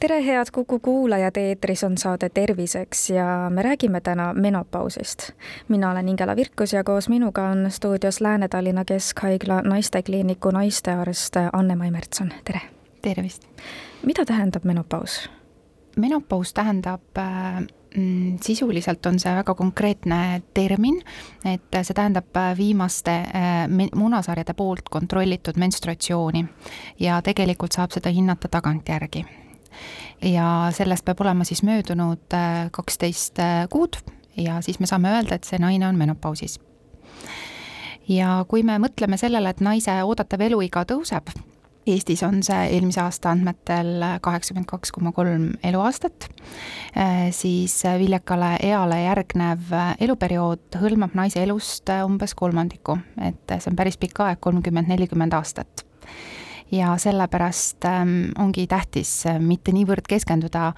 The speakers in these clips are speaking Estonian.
tere, head Kuku kuulajad, eetris on saade Terviseks ja me räägime täna menopausist. mina olen Ingela Virkus ja koos minuga on stuudios Lääne-Tallinna Keskhaigla naistekliiniku naistearst Anne-Mai Märtson, tere! tervist! mida tähendab menopaus? menopaus tähendab äh, mm, sisuliselt on see väga konkreetne termin, et see tähendab viimaste äh, munasarjade poolt kontrollitud menstruatsiooni ja tegelikult saab seda hinnata tagantjärgi ja sellest peab olema siis möödunud äh, kaksteist äh, kuud ja siis me saame öelda, et see naine on menopausis. ja kui me mõtleme sellele, et naise oodatav eluiga tõuseb, Eestis on see eelmise aasta andmetel kaheksakümmend kaks koma kolm eluaastat, äh, siis viljakale eale järgnev eluperiood hõlmab naise elust umbes kolmandiku, et see on päris pikk aeg, kolmkümmend, nelikümmend aastat ja sellepärast ähm, ongi tähtis äh, mitte niivõrd keskenduda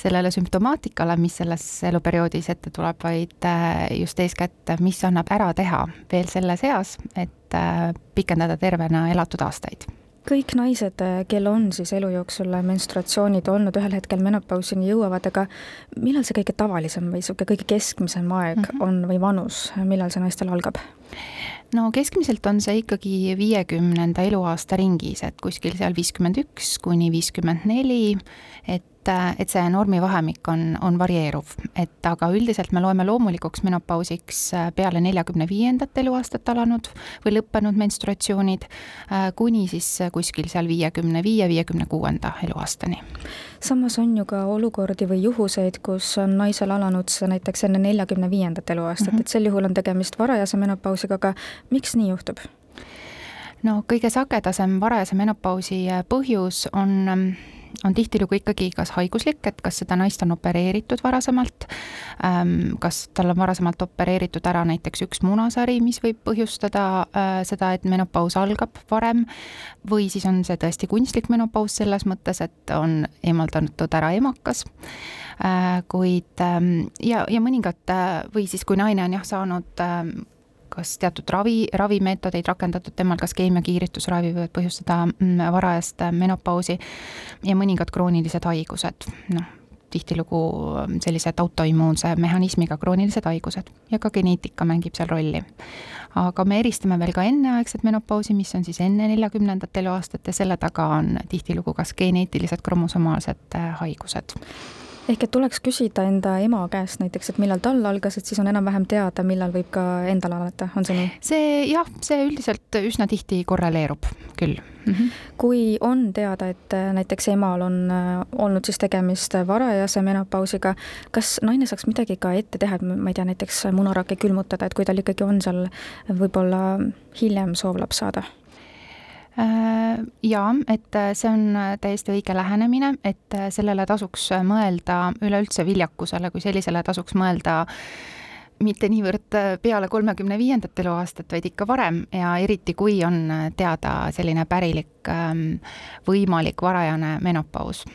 sellele sümptomaatikale, mis selles eluperioodis ette tuleb, vaid äh, just eeskätt, mis annab ära teha veel selles eas, et äh, pikendada tervena elatud aastaid kõik naised, kel on siis elu jooksul menstruatsioonid olnud, ühel hetkel menopausini jõuavad, aga millal see kõige tavalisem või niisugune kõige keskmisem aeg mm -hmm. on või vanus, millal see naistel algab? No keskmiselt on see ikkagi viiekümnenda eluaasta ringis, et kuskil seal viiskümmend üks kuni viiskümmend neli, et et, et see normivahemik on, on varieeruv, et aga üldiselt me loeme loomulikuks menopausiks äh, peale neljakümne viiendat eluaastat alanud või lõppenud menstruatsioonid, äh, kuni siis kuskil seal viiekümne viie, viiekümne kuuenda eluaastani. samas on ju ka olukordi või juhuseid, kus on naisel alanud see näiteks enne neljakümne viiendat eluaastat mm, -hmm. et sel juhul on tegemist varajase menopausiga, aga miks nii juhtub? no kõige sagedasem varajase menopausi põhjus on on tihtilugu ikkagi kas haiguslik, et kas seda naist on opereeritud varasemalt, ähm, kas tal on varasemalt opereeritud ära näiteks üks munasari, mis võib põhjustada äh, seda, et menopaus algab varem, või siis on see tõesti kunstlik menopaus selles mõttes, et on eemaldatud ära emakas. Äh, kuid ähm, ja, ja mõningad äh, või siis, kui naine on jah, saanud ähm, kas teatud ravi, ravimeetodeid rakendatud temal, kas keemiakiiritusravi võivad põhjustada mm, varajast menopausi ja mõningad kroonilised haigused, noh, tihtilugu sellised autoimmuunse mehhanismiga kroonilised haigused ja ka geneetika mängib seal rolli. aga me eristame veel ka enneaegset menopausi, mis on siis enne neljakümnendat eluaastat ja selle taga on tihtilugu kas geneetilised kromosomaalsed äh, haigused ehk et tuleks küsida enda ema käest näiteks, et millal tal algas, et siis on enam-vähem teada, millal võib ka endal alata, on see nii? see jah, see üldiselt üsna tihti korreleerub küll mm. -hmm. kui on teada, et äh, näiteks emal on äh, olnud siis tegemist varajase menopausiga, kas naine saaks midagi ka ette teha, et ma ei tea, näiteks munarakke külmutada, et kui tal ikkagi on seal võib-olla hiljem soov laps saada? Äh, jaa, et äh, see on äh, täiesti õige lähenemine, et sellele tasuks mõelda üleüldse viljakusele kui sellisele tasuks mõelda mitte niivõrd peale kolmekümne viiendat eluaastat, vaid ikka varem. Ja eriti, kui on teada selline pärilik ähm, võimalik varajane menopaus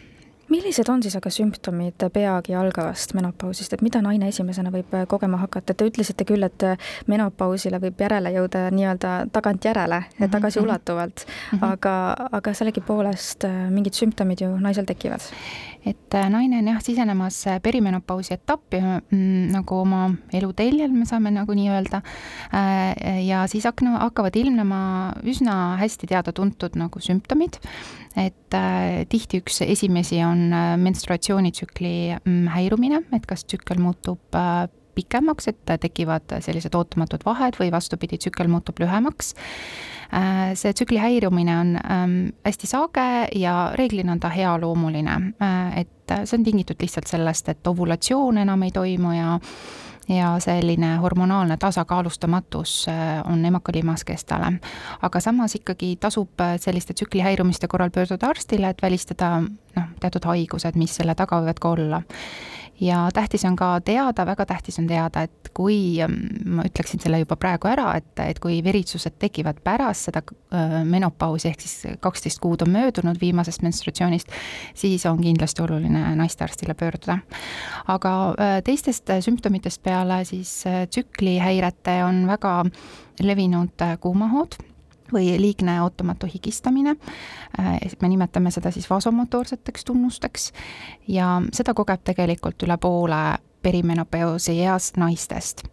millised on siis aga sümptomid peagi algavast menopausist, et mida naine esimesena võib äh, kogema hakata, te ütlesite küll, et äh, menopausile võib järele jõuda nii-öelda tagantjärele mm -hmm. tagasiulatuvalt mm, -hmm. aga, aga sellegipoolest äh, mingid sümptomid ju naisel tekivad et naine on jah, sisenemas perimenopausi etappi mm, nagu oma elu teljel, me saame nagu nii öelda. ja siis hakna, hakkavad ilmnema üsna hästi teada-tuntud nagu sümptomid et äh, tihti üks esimesi on äh, menstruatsioonitsükli mm, häirumine, et kas tsükkel muutub äh, pikemaks, et tekivad sellised ootamatud vahed või vastupidi, tsükkel muutub lühemaks. See tsükli häirumine on ähm, hästi sage ja reeglina on ta healoomuline, et see on tingitud lihtsalt sellest, et ovulatsioon enam ei toimu ja ja selline hormonaalne tasakaalustamatus äh, on emakalimaskestale. aga samas ikkagi tasub äh, selliste tsükli häirumiste korral pöörduda arstile, et välistada noh, teatud haigused, mis selle taga võivad ka olla. Ja tähtis on ka teada, väga tähtis on teada, et kui, ma ütleksin selle juba praegu ära, et, et kui veritsused tekivad pärast seda menopausi, ehk siis kaksteist kuud on möödunud viimasest menstratsioonist, siis on kindlasti oluline naistearstile pöörduda. aga teistest sümptomitest peale siis tsüklihäirete on väga levinud kuumahood või liigne ootamatu higistamine. me nimetame seda siis vasomotoorseteks tunnusteks ja seda kogeb tegelikult üle poole perimenopausi eas naistest.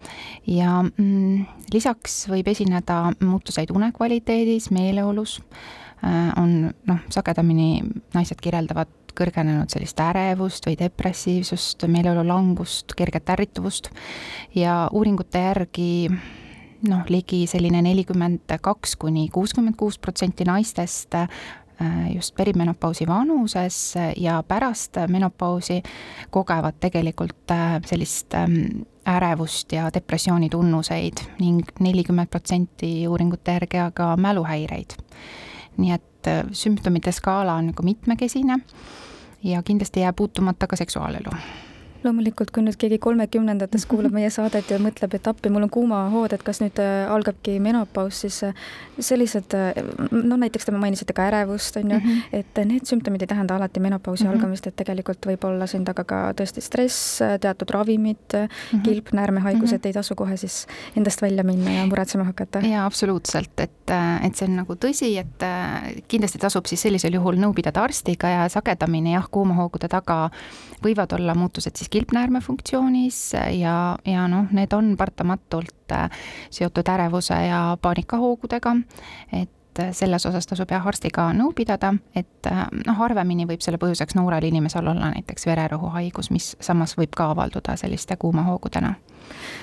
ja mm, lisaks võib esineda muutuseid unekvaliteedis, meeleolus, on noh, sagedamini naised kirjeldavad kõrgenenud sellist ärevust või depressiivsust, meeleolu langust, kerget ärrituvust ja uuringute järgi noh, ligi selline nelikümmend kaks kuni kuuskümmend kuus protsenti naistest äh, just perimenopausi vanuses ja pärast menopausi kogevad tegelikult äh, sellist ähm, ärevust ja depressiooni tunnuseid ning nelikümmend protsenti uuringute järgi aga mäluhäireid. nii et äh, sümptomite skaala on nagu mitmekesine ja kindlasti ei jää puutumata ka seksuaalelu loomulikult, kui nüüd keegi kolmekümnendates kuulab meie saadet ja mõtleb, et appi, mul on kuumahood, et kas nüüd äh, algabki menopaus, siis äh, sellised, äh, no näiteks te mainisite ka ärevust, on ju mm, -hmm. et need sümptomid ei tähenda alati menopausi mm -hmm. algamist, et tegelikult võib olla siin taga ka tõesti stress, teatud ravimid mm, -hmm. kilp, näärmehaigused mm, -hmm. ei tasu kohe siis endast välja minna ja muretsema hakata. jaa, absoluutselt, et, et see on nagu tõsi, et kindlasti tasub siis sellisel juhul nõu pidada arstiga ja sagedamini jah, kuumahoogude taga võivad olla muutused siis kilpnäärme funktsioonis ja, ja noh, need on paratamatult äh, seotud ärevuse ja paanikahoogudega, et äh, selles osas tasub jah arstiga nõu pidada, et äh, noh, harvemini võib selle põhjuseks noorel inimesel olla näiteks vererõhuhaigus, mis samas võib ka avalduda selliste kuumahoogudena.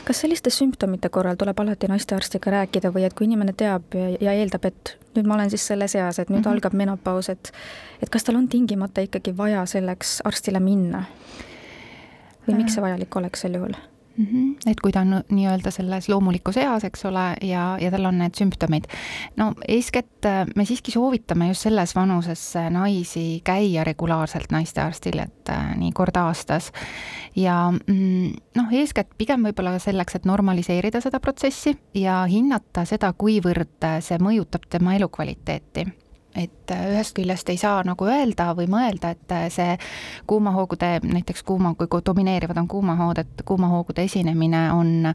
kas selliste sümptomite korral tuleb alati naistearstiga rääkida või et kui inimene teab ja eeldab, et nüüd ma olen siis selles eas, et nüüd mm -hmm. algab menopaus, et et kas tal on tingimata ikkagi vaja selleks arstile minna? Või miks see vajalik oleks sel juhul? Mm -hmm. et kui ta on nii-öelda selles loomulikus eas, eks ole, ja, ja tal on need sümptomid. no eeskätt äh, me siiski soovitame just selles vanuses äh, naisi käia regulaarselt naistearstil, et äh, nii kord aastas. ja mm, noh, eeskätt pigem võib-olla selleks, et normaliseerida seda protsessi ja hinnata seda, kuivõrd see mõjutab tema elukvaliteeti et äh, ühest küljest ei saa nagu öelda või mõelda, et äh, see kuumahoogude, näiteks kuuma, kui domineerivad on kuumahood, et kuumahoogude esinemine on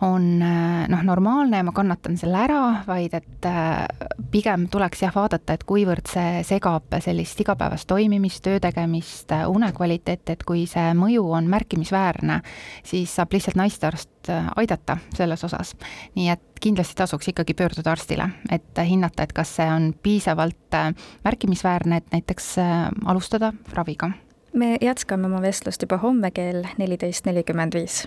on äh, noh, normaalne ja ma kannatan selle ära, vaid et äh, pigem tuleks jah vaadata, et kuivõrd see segab sellist igapäevast toimimist, töö tegemist, äh, unekvaliteeti, et kui see mõju on märkimisväärne, siis saab lihtsalt naistearst aidata selles osas. nii et kindlasti tasuks ikkagi pöörduda arstile, et hinnata, et kas see on piisavalt märkimisväärne, et näiteks alustada raviga me jätkame oma vestlust juba homme kell neliteist nelikümmend viis